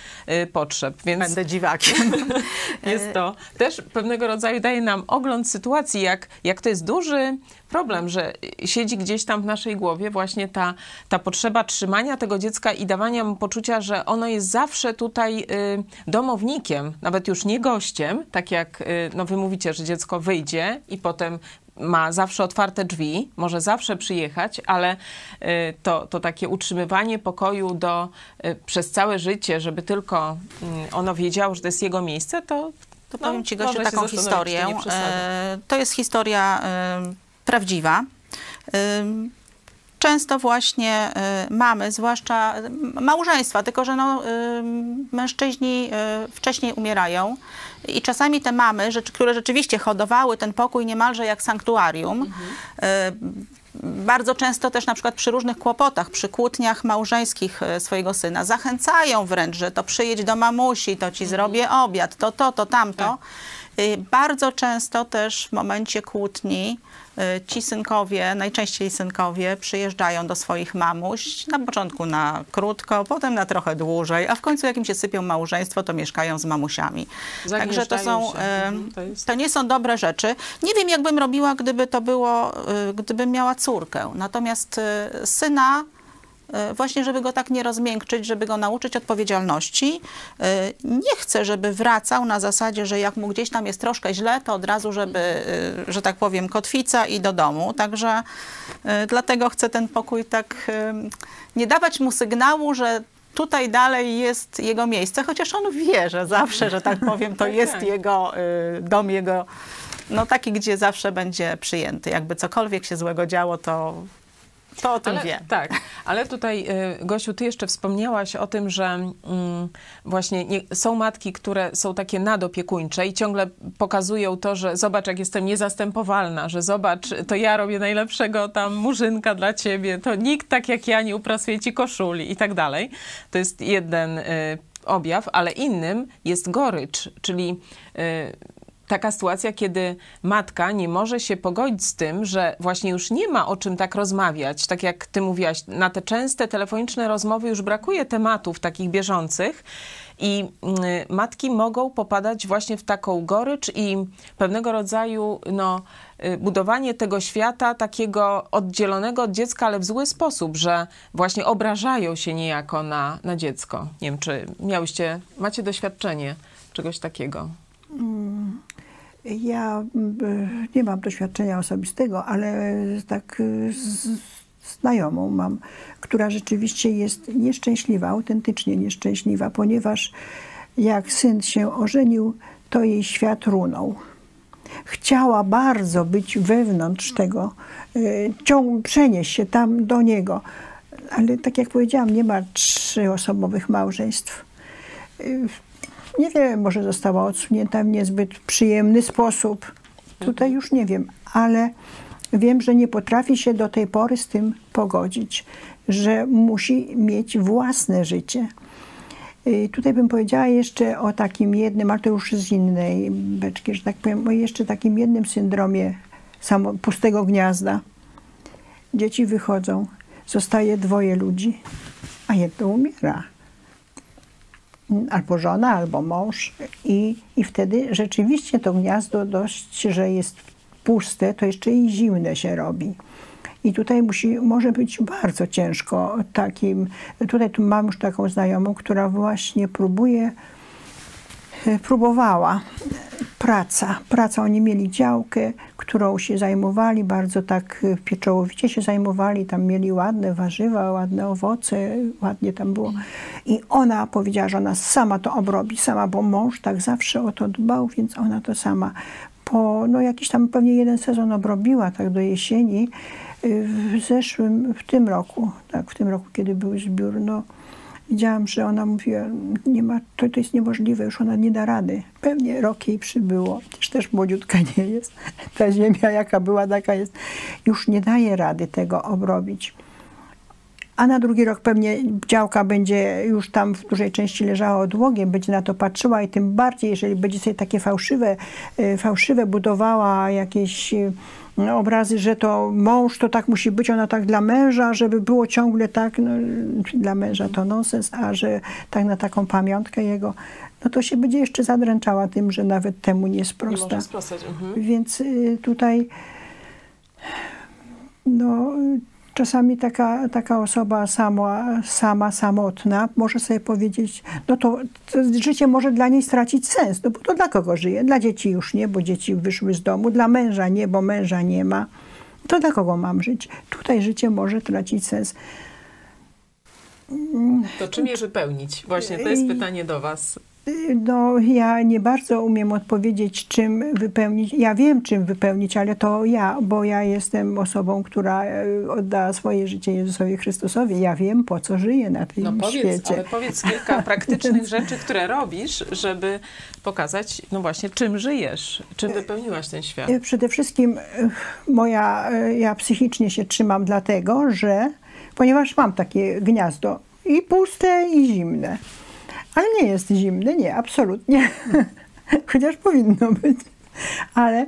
y, potrzeb. Więc Będę dziwakiem. jest to też pewnego rodzaju daje nam ogląd sytuacji, jak, jak to jest duży problem, że siedzi gdzieś tam w naszej głowie właśnie ta, ta potrzeba trzymania tego dziecka i dawania mu poczucia, że ono jest zawsze tutaj y, domownikiem, nawet już nie gościem, tak jak y, no wy mówicie, że dziecko wyjdzie i potem ma zawsze otwarte drzwi, może zawsze przyjechać, ale y, to, to takie utrzymywanie pokoju do, y, przez całe życie, żeby tylko y, ono wiedziało, że to jest jego miejsce, to To no, powiem Ci, Gosiu, taką historię. przesadzam. E, To jest historia e, prawdziwa. E, Często właśnie mamy, zwłaszcza małżeństwa, tylko że no, mężczyźni wcześniej umierają i czasami te mamy, rzecz- które rzeczywiście hodowały ten pokój niemalże jak sanktuarium, e, bardzo często też na przykład przy różnych kłopotach, przy kłótniach małżeńskich e, swojego syna zachęcają wręcz, że to przyjedź do mamusi, to ci zrobię obiad, to to, to tamto. Y, Bardzo często też w momencie kłótni ci synkowie, najczęściej synkowie, przyjeżdżają do swoich mamuś, na początku na krótko, potem na trochę dłużej, a w końcu jak im się sypią małżeństwo, to mieszkają z mamusiami. Także to są, y, Mhm, to jest- to nie są dobre rzeczy. Nie wiem, jakbym robiła, gdyby to było, y, gdybym miała córkę. Natomiast syna, właśnie żeby go tak nie rozmiękczyć, żeby go nauczyć odpowiedzialności, y, nie chcę, żeby wracał na zasadzie, że jak mu gdzieś tam jest troszkę źle, to od razu, żeby, y, że tak powiem, kotwica i do domu. Także dlatego chcę ten pokój tak, nie dawać mu sygnału, że tutaj dalej jest jego miejsce, chociaż on wie, że zawsze, że tak powiem, to jest tak. jego dom, jego, no taki, gdzie zawsze będzie przyjęty. Jakby cokolwiek się złego działo, to, to o tym ale, wie. Tak, ale tutaj, y, Gosiu, ty jeszcze wspomniałaś o tym, że mm, właśnie nie, są matki, które są takie nadopiekuńcze i ciągle pokazują to, że zobacz, jak jestem niezastępowalna, że zobacz, to ja robię najlepszego tam murzynka dla ciebie, to nikt tak jak ja nie uprasuje ci koszuli i tak dalej. To jest jeden y, objaw, ale innym jest gorycz, czyli y, taka sytuacja, kiedy matka nie może się pogodzić z tym, że właśnie już nie ma o czym tak rozmawiać. Tak jak ty mówiłaś, na te częste telefoniczne rozmowy już brakuje tematów takich bieżących. I y, matki mogą popadać właśnie w taką gorycz i pewnego rodzaju no, y, budowanie tego świata takiego oddzielonego od dziecka, ale w zły sposób, że właśnie obrażają się niejako na, na dziecko. Nie wiem, czy miałyście, macie doświadczenie czegoś takiego? Ja y, nie mam doświadczenia osobistego, ale tak y, z, znajomą mam, która rzeczywiście jest nieszczęśliwa, autentycznie nieszczęśliwa, ponieważ jak syn się ożenił, to jej świat runął. Chciała bardzo być wewnątrz tego, y, ciąg, przenieść się tam do niego, ale tak jak powiedziałam, nie ma trzyosobowych małżeństw. Nie wiem, może została odsunięta w niezbyt przyjemny sposób. Tutaj już nie wiem, ale wiem, że nie potrafi się do tej pory z tym pogodzić, że musi mieć własne życie. Y, Tutaj bym powiedziała jeszcze o takim jednym, ale to już z innej beczki, że tak powiem, o jeszcze takim jednym syndromie samo, pustego gniazda. Dzieci wychodzą, zostaje dwoje ludzi, a jedno umiera. Albo żona, albo mąż. I, I wtedy rzeczywiście to gniazdo dość, że jest puste, to jeszcze i zimne się robi. I tutaj musi, może być bardzo ciężko takim. Tutaj tu mam już taką znajomą, która właśnie próbuje, próbowała. Praca, praca. Oni mieli działkę, którą się zajmowali, bardzo tak e, pieczołowicie się zajmowali. Tam mieli ładne warzywa, ładne owoce, ładnie tam było. I ona powiedziała, że ona sama to obrobi, sama, bo mąż tak zawsze o to dbał, więc ona to sama po no, jakiś tam pewnie jeden sezon obrobiła, tak do jesieni. Y, W zeszłym, w tym roku, tak, w tym roku, kiedy był zbiór, no, widziałam, że ona mówiła, nie ma, to, to jest niemożliwe, już ona nie da rady. Pewnie rok jej przybyło, przecież też młodziutka nie jest. Ta ziemia, jaka była, taka jest. Już nie daje rady tego obrobić. A na drugi rok pewnie działka będzie już tam w dużej części leżała odłogiem, będzie na to patrzyła i tym bardziej, jeżeli będzie sobie takie fałszywe, e, fałszywe budowała jakieś e, obrazy, że to mąż to tak musi być, ona tak dla męża, żeby było ciągle tak, no, dla męża to nonsens, a że tak na taką pamiątkę jego, no to się będzie jeszcze zadręczała tym, że nawet temu nie Nie sprosta. może sprostać. Mhm. Więc y, tutaj no, czasami taka, taka osoba sama, sama, samotna może sobie powiedzieć, no to, to życie może dla niej stracić sens, no bo to dla kogo żyje? Dla dzieci już nie, bo dzieci wyszły z domu, dla męża nie, bo męża nie ma. To dla kogo mam żyć? Tutaj życie może tracić sens. To czym je wypełnić? Właśnie to jest pytanie do Was. No, ja nie bardzo umiem odpowiedzieć, czym wypełnić. Ja wiem, czym wypełnić, ale to ja, bo ja jestem osobą, która e, oddała swoje życie Jezusowi Chrystusowi. Ja wiem, po co żyję na tym No powiedz, świecie. ale powiedz kilka praktycznych rzeczy, które robisz, żeby pokazać, no właśnie, czym żyjesz, czym wypełniłaś ten świat. E, Przede wszystkim e, moja, ja psychicznie się trzymam dlatego, że ponieważ mam takie gniazdo i puste i zimne. Ale nie jest zimne, nie, absolutnie. Chociaż powinno być. Ale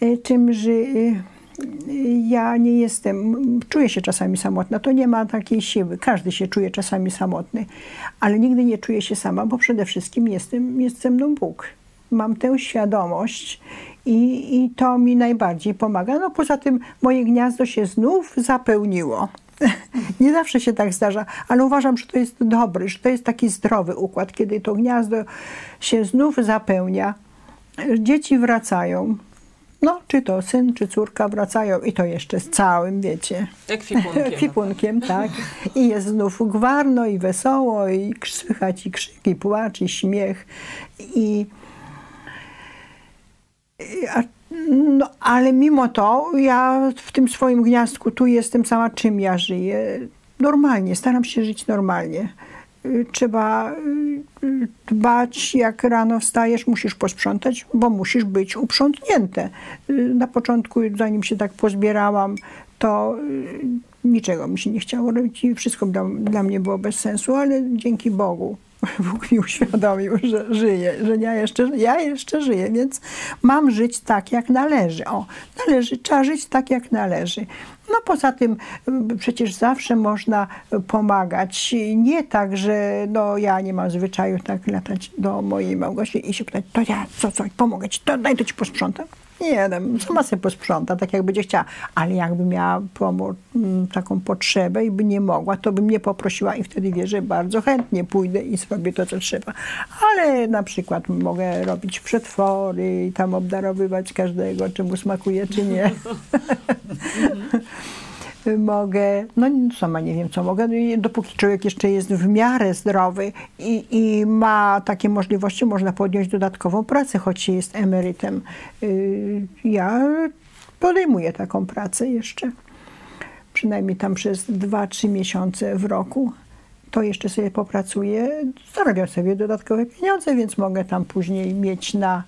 e, czym, że e, ja nie jestem, czuję się czasami samotna, to nie ma takiej siły. Każdy się czuje czasami samotny, ale nigdy nie czuję się sama, bo przede wszystkim jestem, jest ze mną Bóg. Mam tę świadomość i, i to mi najbardziej pomaga. No poza tym moje gniazdo się znów zapełniło. Nie zawsze się tak zdarza, ale uważam, że to jest dobry, że to jest taki zdrowy układ, kiedy to gniazdo się znów zapełnia. Dzieci wracają. No, czy to syn, czy córka wracają i to jeszcze z całym, wiecie, Ekwipunkiem. ekwipunkiem, tak. I jest znów gwarno i wesoło i słychać i krzyk, i płacz, i śmiech. I- a, no, ale mimo to ja w tym swoim gniazdku tu jestem sama, czym ja żyję. Normalnie, staram się żyć normalnie. Y, Trzeba y, dbać, jak rano wstajesz, musisz posprzątać, bo musisz być uprzątnięte. Y, Na początku, zanim się tak pozbierałam, to niczego mi się nie chciało robić i wszystko dla, dla mnie było bez sensu, ale dzięki Bogu Bóg mi uświadomił, że żyję, że ja jeszcze, ja jeszcze żyję, więc mam żyć tak, jak należy. O, należy, trzeba żyć tak, jak należy. No poza tym y, przecież zawsze można pomagać. Nie tak, że no ja nie mam zwyczaju tak latać do mojej Małgosi i się pytać, to ja co, co, pomogę ci, to daj to ci posprzątam. Nie, no, sama sobie posprząta, tak jak będzie chciała. Ale jakby miała mm, taką potrzebę i by nie mogła, to by mnie poprosiła i wtedy wie, że bardzo chętnie pójdę i zrobię to, co trzeba. Ale na przykład mogę robić przetwory i tam obdarowywać każdego, czy mu smakuje, czy nie. mogę, no sama nie wiem co mogę, dopóki człowiek jeszcze jest w miarę zdrowy i, i ma takie możliwości, można podjąć dodatkową pracę, choć jest emerytem. Y, ja podejmuję taką pracę jeszcze, przynajmniej tam przez 2-3 miesiące w roku to jeszcze sobie popracuję, zarabiam sobie dodatkowe pieniądze, więc mogę tam później mieć na.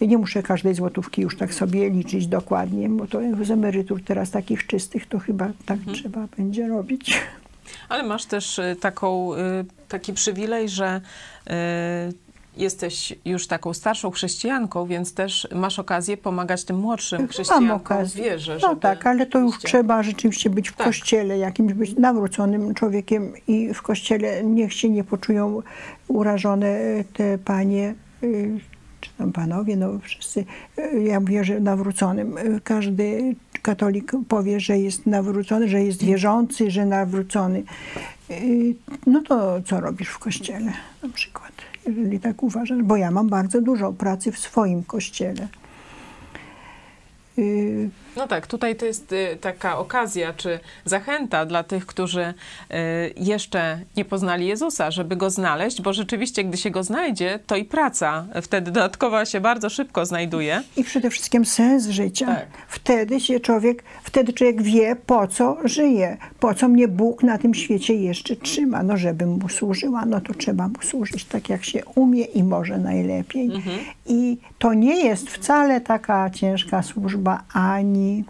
Nie muszę każdej złotówki już tak sobie liczyć dokładnie, bo to z emerytur teraz takich czystych to chyba tak mhm. trzeba będzie robić. Ale masz też y, taką, y, taki przywilej, że y, jesteś już taką starszą chrześcijanką, więc też masz okazję pomagać tym młodszym chrześcijankom Mam okazję. wierze. No tak, ale to już trzeba rzeczywiście być w tak. kościele, jakimś być nawróconym człowiekiem i w kościele niech się nie poczują urażone te panie panowie, no wszyscy, y, ja mówię, że nawróconym. Y, każdy katolik powie, że jest nawrócony, że jest wierzący, że nawrócony. No to co robisz w kościele na przykład? jeżeli tak uważasz, bo ja mam bardzo dużo pracy w swoim kościele. No tak, tutaj to jest y, taka okazja czy zachęta dla tych, którzy y, jeszcze nie poznali Jezusa, żeby go znaleźć, bo rzeczywiście, gdy się go znajdzie, to i praca wtedy dodatkowa się bardzo szybko znajduje. I przede wszystkim sens życia. Tak. Wtedy się człowiek, wtedy człowiek wie, po co żyje, po co mnie Bóg na tym świecie jeszcze trzyma. No, żebym mu służyła, no to trzeba mu służyć tak, jak się umie i może najlepiej. Mhm. I to nie jest wcale taka ciężka służba, ani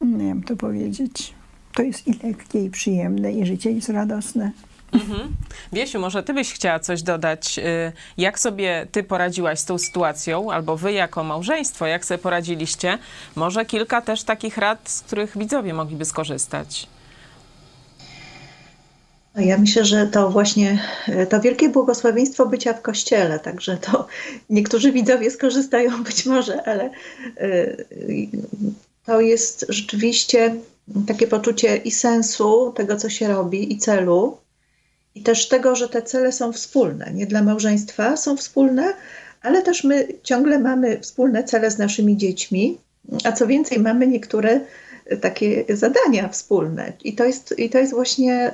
nie wiem to powiedzieć. To jest i lekkie, i przyjemne, i życie jest radosne. Mhm. Wiesiu, może ty byś chciała coś dodać. Y, jak sobie ty poradziłaś z tą sytuacją, albo wy jako małżeństwo, jak sobie poradziliście? Może kilka też takich rad, z których widzowie mogliby skorzystać. Ja myślę, że to właśnie y, to wielkie błogosławieństwo bycia w kościele, także to niektórzy widzowie skorzystają być może, ale y, to jest rzeczywiście takie poczucie i sensu tego, co się robi, i celu, i też tego, że te cele są wspólne. Nie dla małżeństwa są wspólne, ale też my ciągle mamy wspólne cele z naszymi dziećmi, a co więcej, mamy niektóre takie zadania wspólne. I to jest, i to jest właśnie.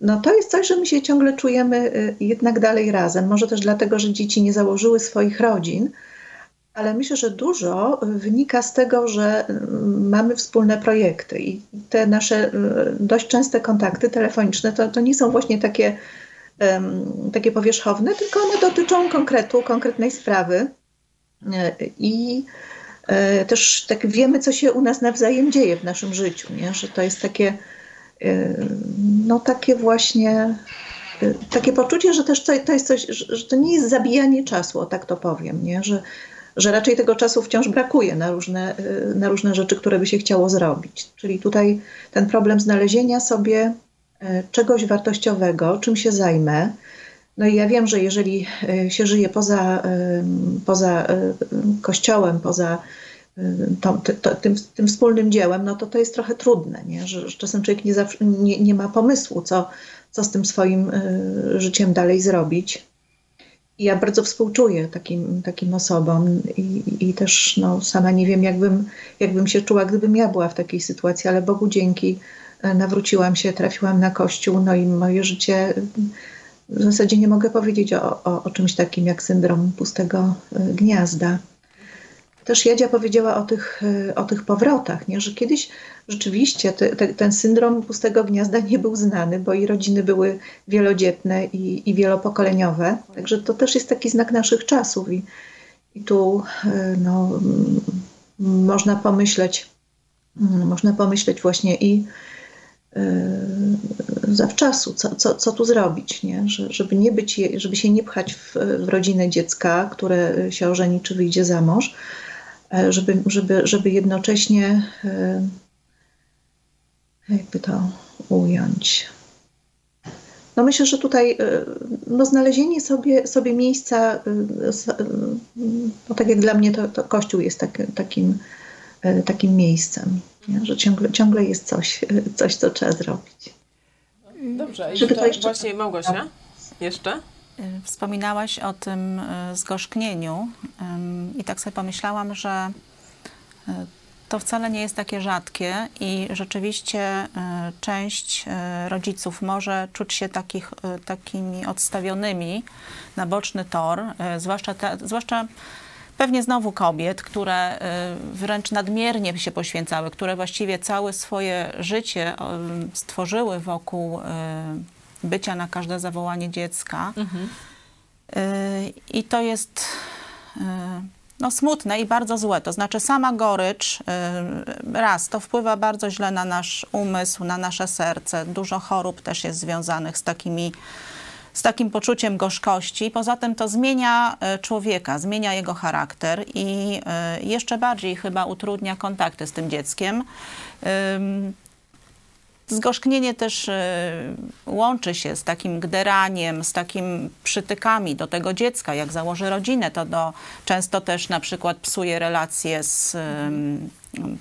No to jest coś, że my się ciągle czujemy jednak dalej razem. Może też dlatego, że dzieci nie założyły swoich rodzin, ale myślę, że dużo wynika z tego, że mm, mamy wspólne projekty i te nasze y, dość częste kontakty telefoniczne to, to nie są właśnie takie, um, takie powierzchowne, tylko one dotyczą konkretu, konkretnej sprawy. Y, I y, też tak wiemy, co się u nas nawzajem dzieje w naszym życiu, nie? że to jest takie, no takie właśnie takie poczucie, że też to, to jest coś, że to nie jest zabijanie czasu, o tak to powiem, nie? Że, że raczej tego czasu wciąż brakuje na różne, y, na różne rzeczy, które by się chciało zrobić. Czyli tutaj ten problem znalezienia sobie y, czegoś wartościowego, czym się zajmę. No i ja wiem, że jeżeli y, się żyje poza, poza kościołem, poza to, to, tym, tym wspólnym dziełem, no to to jest trochę trudne, nie? Że, że czasem człowiek nie, zawsze, nie, nie ma pomysłu, co, co z tym swoim życiem dalej zrobić. I ja bardzo współczuję takim, takim osobom i, i też no, sama nie wiem, jakbym, jakbym się czuła, gdybym ja była w takiej sytuacji, ale Bogu dzięki e, nawróciłam się, trafiłam na kościół, no i moje życie w zasadzie nie mogę powiedzieć o, o, o czymś takim jak syndrom pustego e, gniazda. Też Jadzia powiedziała o tych, e, o tych powrotach, nie? że kiedyś rzeczywiście te, te, ten syndrom pustego gniazda nie był znany, bo i rodziny były wielodzietne i, i wielopokoleniowe. Także to też jest taki znak naszych czasów. I, i tu e, no, można pomyśleć, można pomyśleć właśnie i zawczasu, co, co, co tu zrobić, nie? Że, żeby, nie być, żeby się nie pchać w, w rodzinę dziecka, które się ożeni czy wyjdzie za mąż, żeby, żeby, żeby jednocześnie jakby to ująć. No myślę, że tutaj no znalezienie sobie, sobie miejsca, no tak jak dla mnie to, to Kościół jest tak, takim, takim miejscem, nie? że ciągle, ciągle jest coś, coś, co trzeba zrobić. Dobrze, i to jeszcze... właśnie Małgosia, jeszcze? Y, wspominałaś o tym y, zgorzknieniu i tak sobie pomyślałam, że y, to wcale nie jest takie rzadkie i rzeczywiście część rodziców może czuć się takich, takimi odstawionymi na boczny tor, zwłaszcza, ta, zwłaszcza pewnie znowu kobiet, które wręcz nadmiernie się poświęcały, które właściwie całe swoje życie stworzyły wokół bycia na każde zawołanie dziecka. Mhm. I to jest y, no, smutne i bardzo złe. To znaczy sama gorycz, y, raz, to wpływa bardzo źle na nasz umysł, na nasze serce. Dużo chorób też jest związanych z takimi z takim poczuciem gorzkości. Poza tym to zmienia człowieka, zmienia jego charakter i jeszcze bardziej chyba utrudnia kontakty z tym dzieckiem. Zgorzknienie też e, łączy się z takim gderaniem, z takim przytykami do tego dziecka. Jak założy rodzinę, to do, często też na przykład psuje relacje z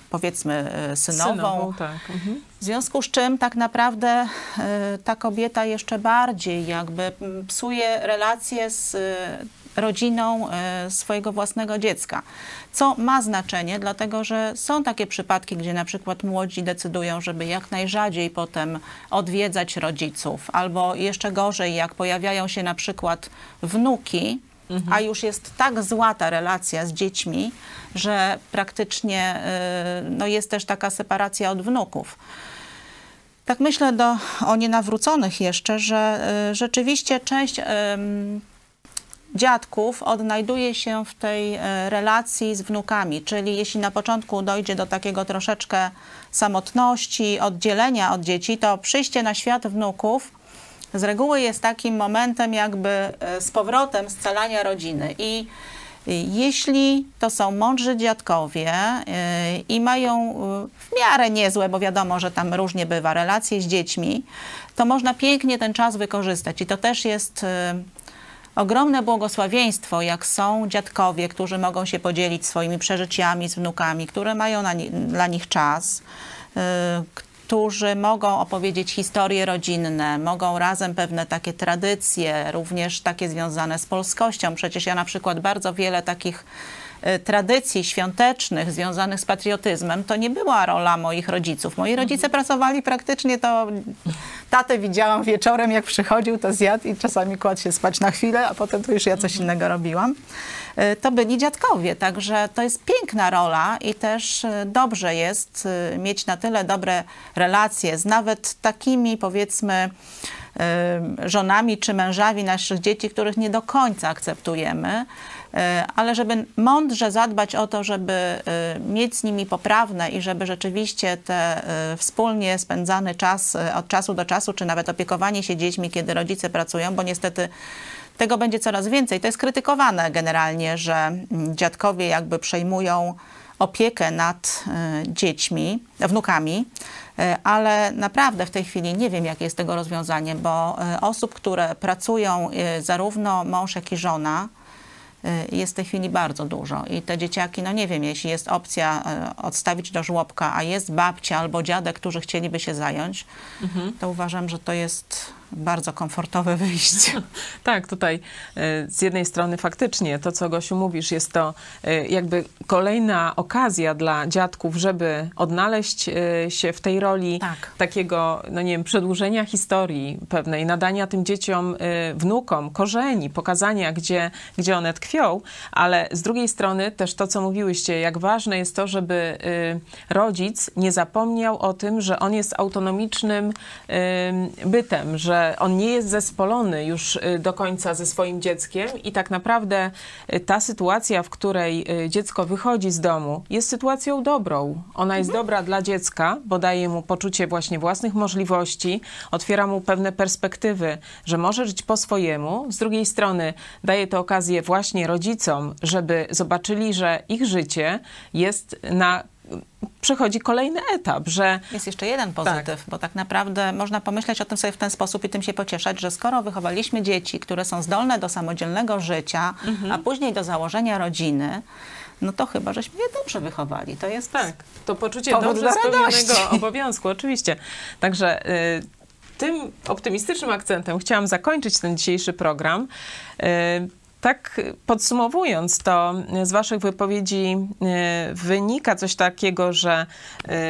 powiedzmy e, synową. synową tak. mhm. W związku z czym tak naprawdę e, ta kobieta jeszcze bardziej jakby psuje relacje z rodziną e, swojego własnego dziecka. Co ma znaczenie, dlatego że są takie przypadki, gdzie na przykład młodzi decydują, żeby jak najrzadziej potem odwiedzać rodziców, albo jeszcze gorzej, jak pojawiają się na przykład wnuki, Mhm. a już jest tak zła ta relacja z dziećmi, że praktycznie e, no, jest też taka separacja od wnuków. Tak myślę do, o nienawróconych jeszcze, że y, rzeczywiście część dziadków odnajduje się w tej e, relacji z wnukami, czyli jeśli na początku dojdzie do takiego troszeczkę samotności, oddzielenia od dzieci, to przyjście na świat wnuków z reguły jest takim momentem jakby e, z powrotem scalania rodziny i jeśli to są mądrzy dziadkowie e, i mają w miarę niezłe, bo wiadomo, że tam różnie bywa, relacje z dziećmi, to można pięknie ten czas wykorzystać. I to też jest ogromne błogosławieństwo, jak są dziadkowie, którzy mogą się podzielić swoimi przeżyciami z wnukami, które mają ni dla nich czas, y, którzy mogą opowiedzieć historie rodzinne, mogą razem pewne takie tradycje, również takie związane z polskością. Przecież ja na przykład bardzo wiele takich tradycji świątecznych związanych z patriotyzmem, to nie była rola moich rodziców. Moi rodzice pracowali praktycznie to Tatę widziałam wieczorem, jak przychodził, to zjadł i czasami kładł się spać na chwilę, a potem to już ja coś innego robiłam. E, to byli dziadkowie, także to jest piękna rola i też e, dobrze jest e, mieć na tyle dobre relacje z nawet takimi, powiedzmy, żonami czy mężami naszych dzieci, których nie do końca akceptujemy, E, ale żeby mądrze zadbać o to, żeby e, mieć z nimi poprawne i żeby rzeczywiście te e, wspólnie spędzany czas od czasu do czasu, czy nawet opiekowanie się dziećmi, kiedy rodzice pracują, bo niestety tego będzie coraz więcej. To jest krytykowane generalnie, że mm, dziadkowie jakby przejmują opiekę nad dziećmi, wnukami, ale naprawdę w tej chwili nie wiem, jakie jest tego rozwiązanie, bo osób, które pracują, zarówno mąż, jak i żona, jest w tej chwili bardzo dużo. I te dzieciaki, no nie wiem, jeśli jest opcja y, odstawić do żłobka, a jest babcia albo dziadek, którzy chcieliby się zająć, mhm. to uważam, że to jest bardzo komfortowe wyjście. tak, tutaj e, z jednej strony faktycznie to, co Gosiu mówisz, jest to e, jakby kolejna okazja dla dziadków, żeby odnaleźć e, się w tej roli tak. takiego, no nie wiem, przedłużenia historii pewnej, nadania tym dzieciom, wnukom korzeni, pokazania, gdzie, gdzie one tkwią, ale z drugiej strony też to, co mówiłyście, jak ważne jest to, żeby rodzic nie zapomniał o tym, że on jest autonomicznym bytem, że że on nie jest zespolony już y, do końca ze swoim dzieckiem i tak naprawdę y, ta sytuacja, w której y, dziecko wychodzi z domu, jest sytuacją dobrą. Ona jest dobra dla dziecka, bo daje mu poczucie właśnie własnych możliwości, otwiera mu pewne perspektywy, że może żyć po swojemu. Z drugiej strony daje to okazję właśnie rodzicom, żeby zobaczyli, że ich życie jest na przechodzi kolejny etap, że Jest jeszcze jeden pozytyw, bo tak naprawdę można pomyśleć o tym sobie w ten sposób i tym się pocieszać, że skoro wychowaliśmy dzieci, które są zdolne do samodzielnego życia, Mhm. a później do założenia rodziny, no to chyba żeśmy je dobrze wychowali. To jest Tak, to poczucie dobrze do spełnionego obowiązku, oczywiście. Także y, tym optymistycznym akcentem chciałam zakończyć ten dzisiejszy program. Y, tak podsumowując, to z Waszych wypowiedzi y, wynika coś takiego, że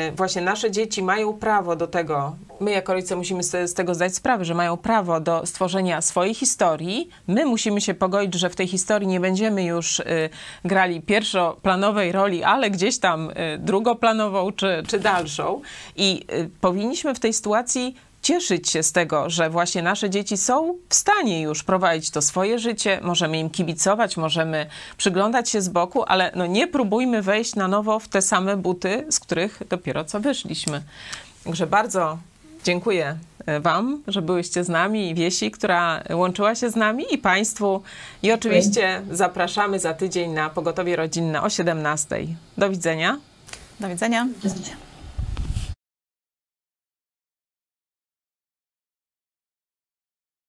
y, właśnie nasze dzieci mają prawo do tego, my jako rodzice musimy z tego zdać sprawę, że mają prawo do stworzenia swojej historii. My musimy się pogodzić, że w tej historii nie będziemy już y, grali pierwszoplanowej roli, ale gdzieś tam drugoplanową czy, czy dalszą. I powinniśmy w tej sytuacji cieszyć się z tego, że właśnie nasze dzieci są w stanie już prowadzić to swoje życie, możemy im kibicować, możemy przyglądać się z boku, ale no nie próbujmy wejść na nowo w te same buty, z których dopiero co wyszliśmy. Także bardzo dziękuję e, Wam, że byłyście z nami i Wiesi, która łączyła się z nami i Państwu. I oczywiście zapraszamy za tydzień na Pogotowie Rodzinne o 17. Do widzenia. Do widzenia. Do widzenia.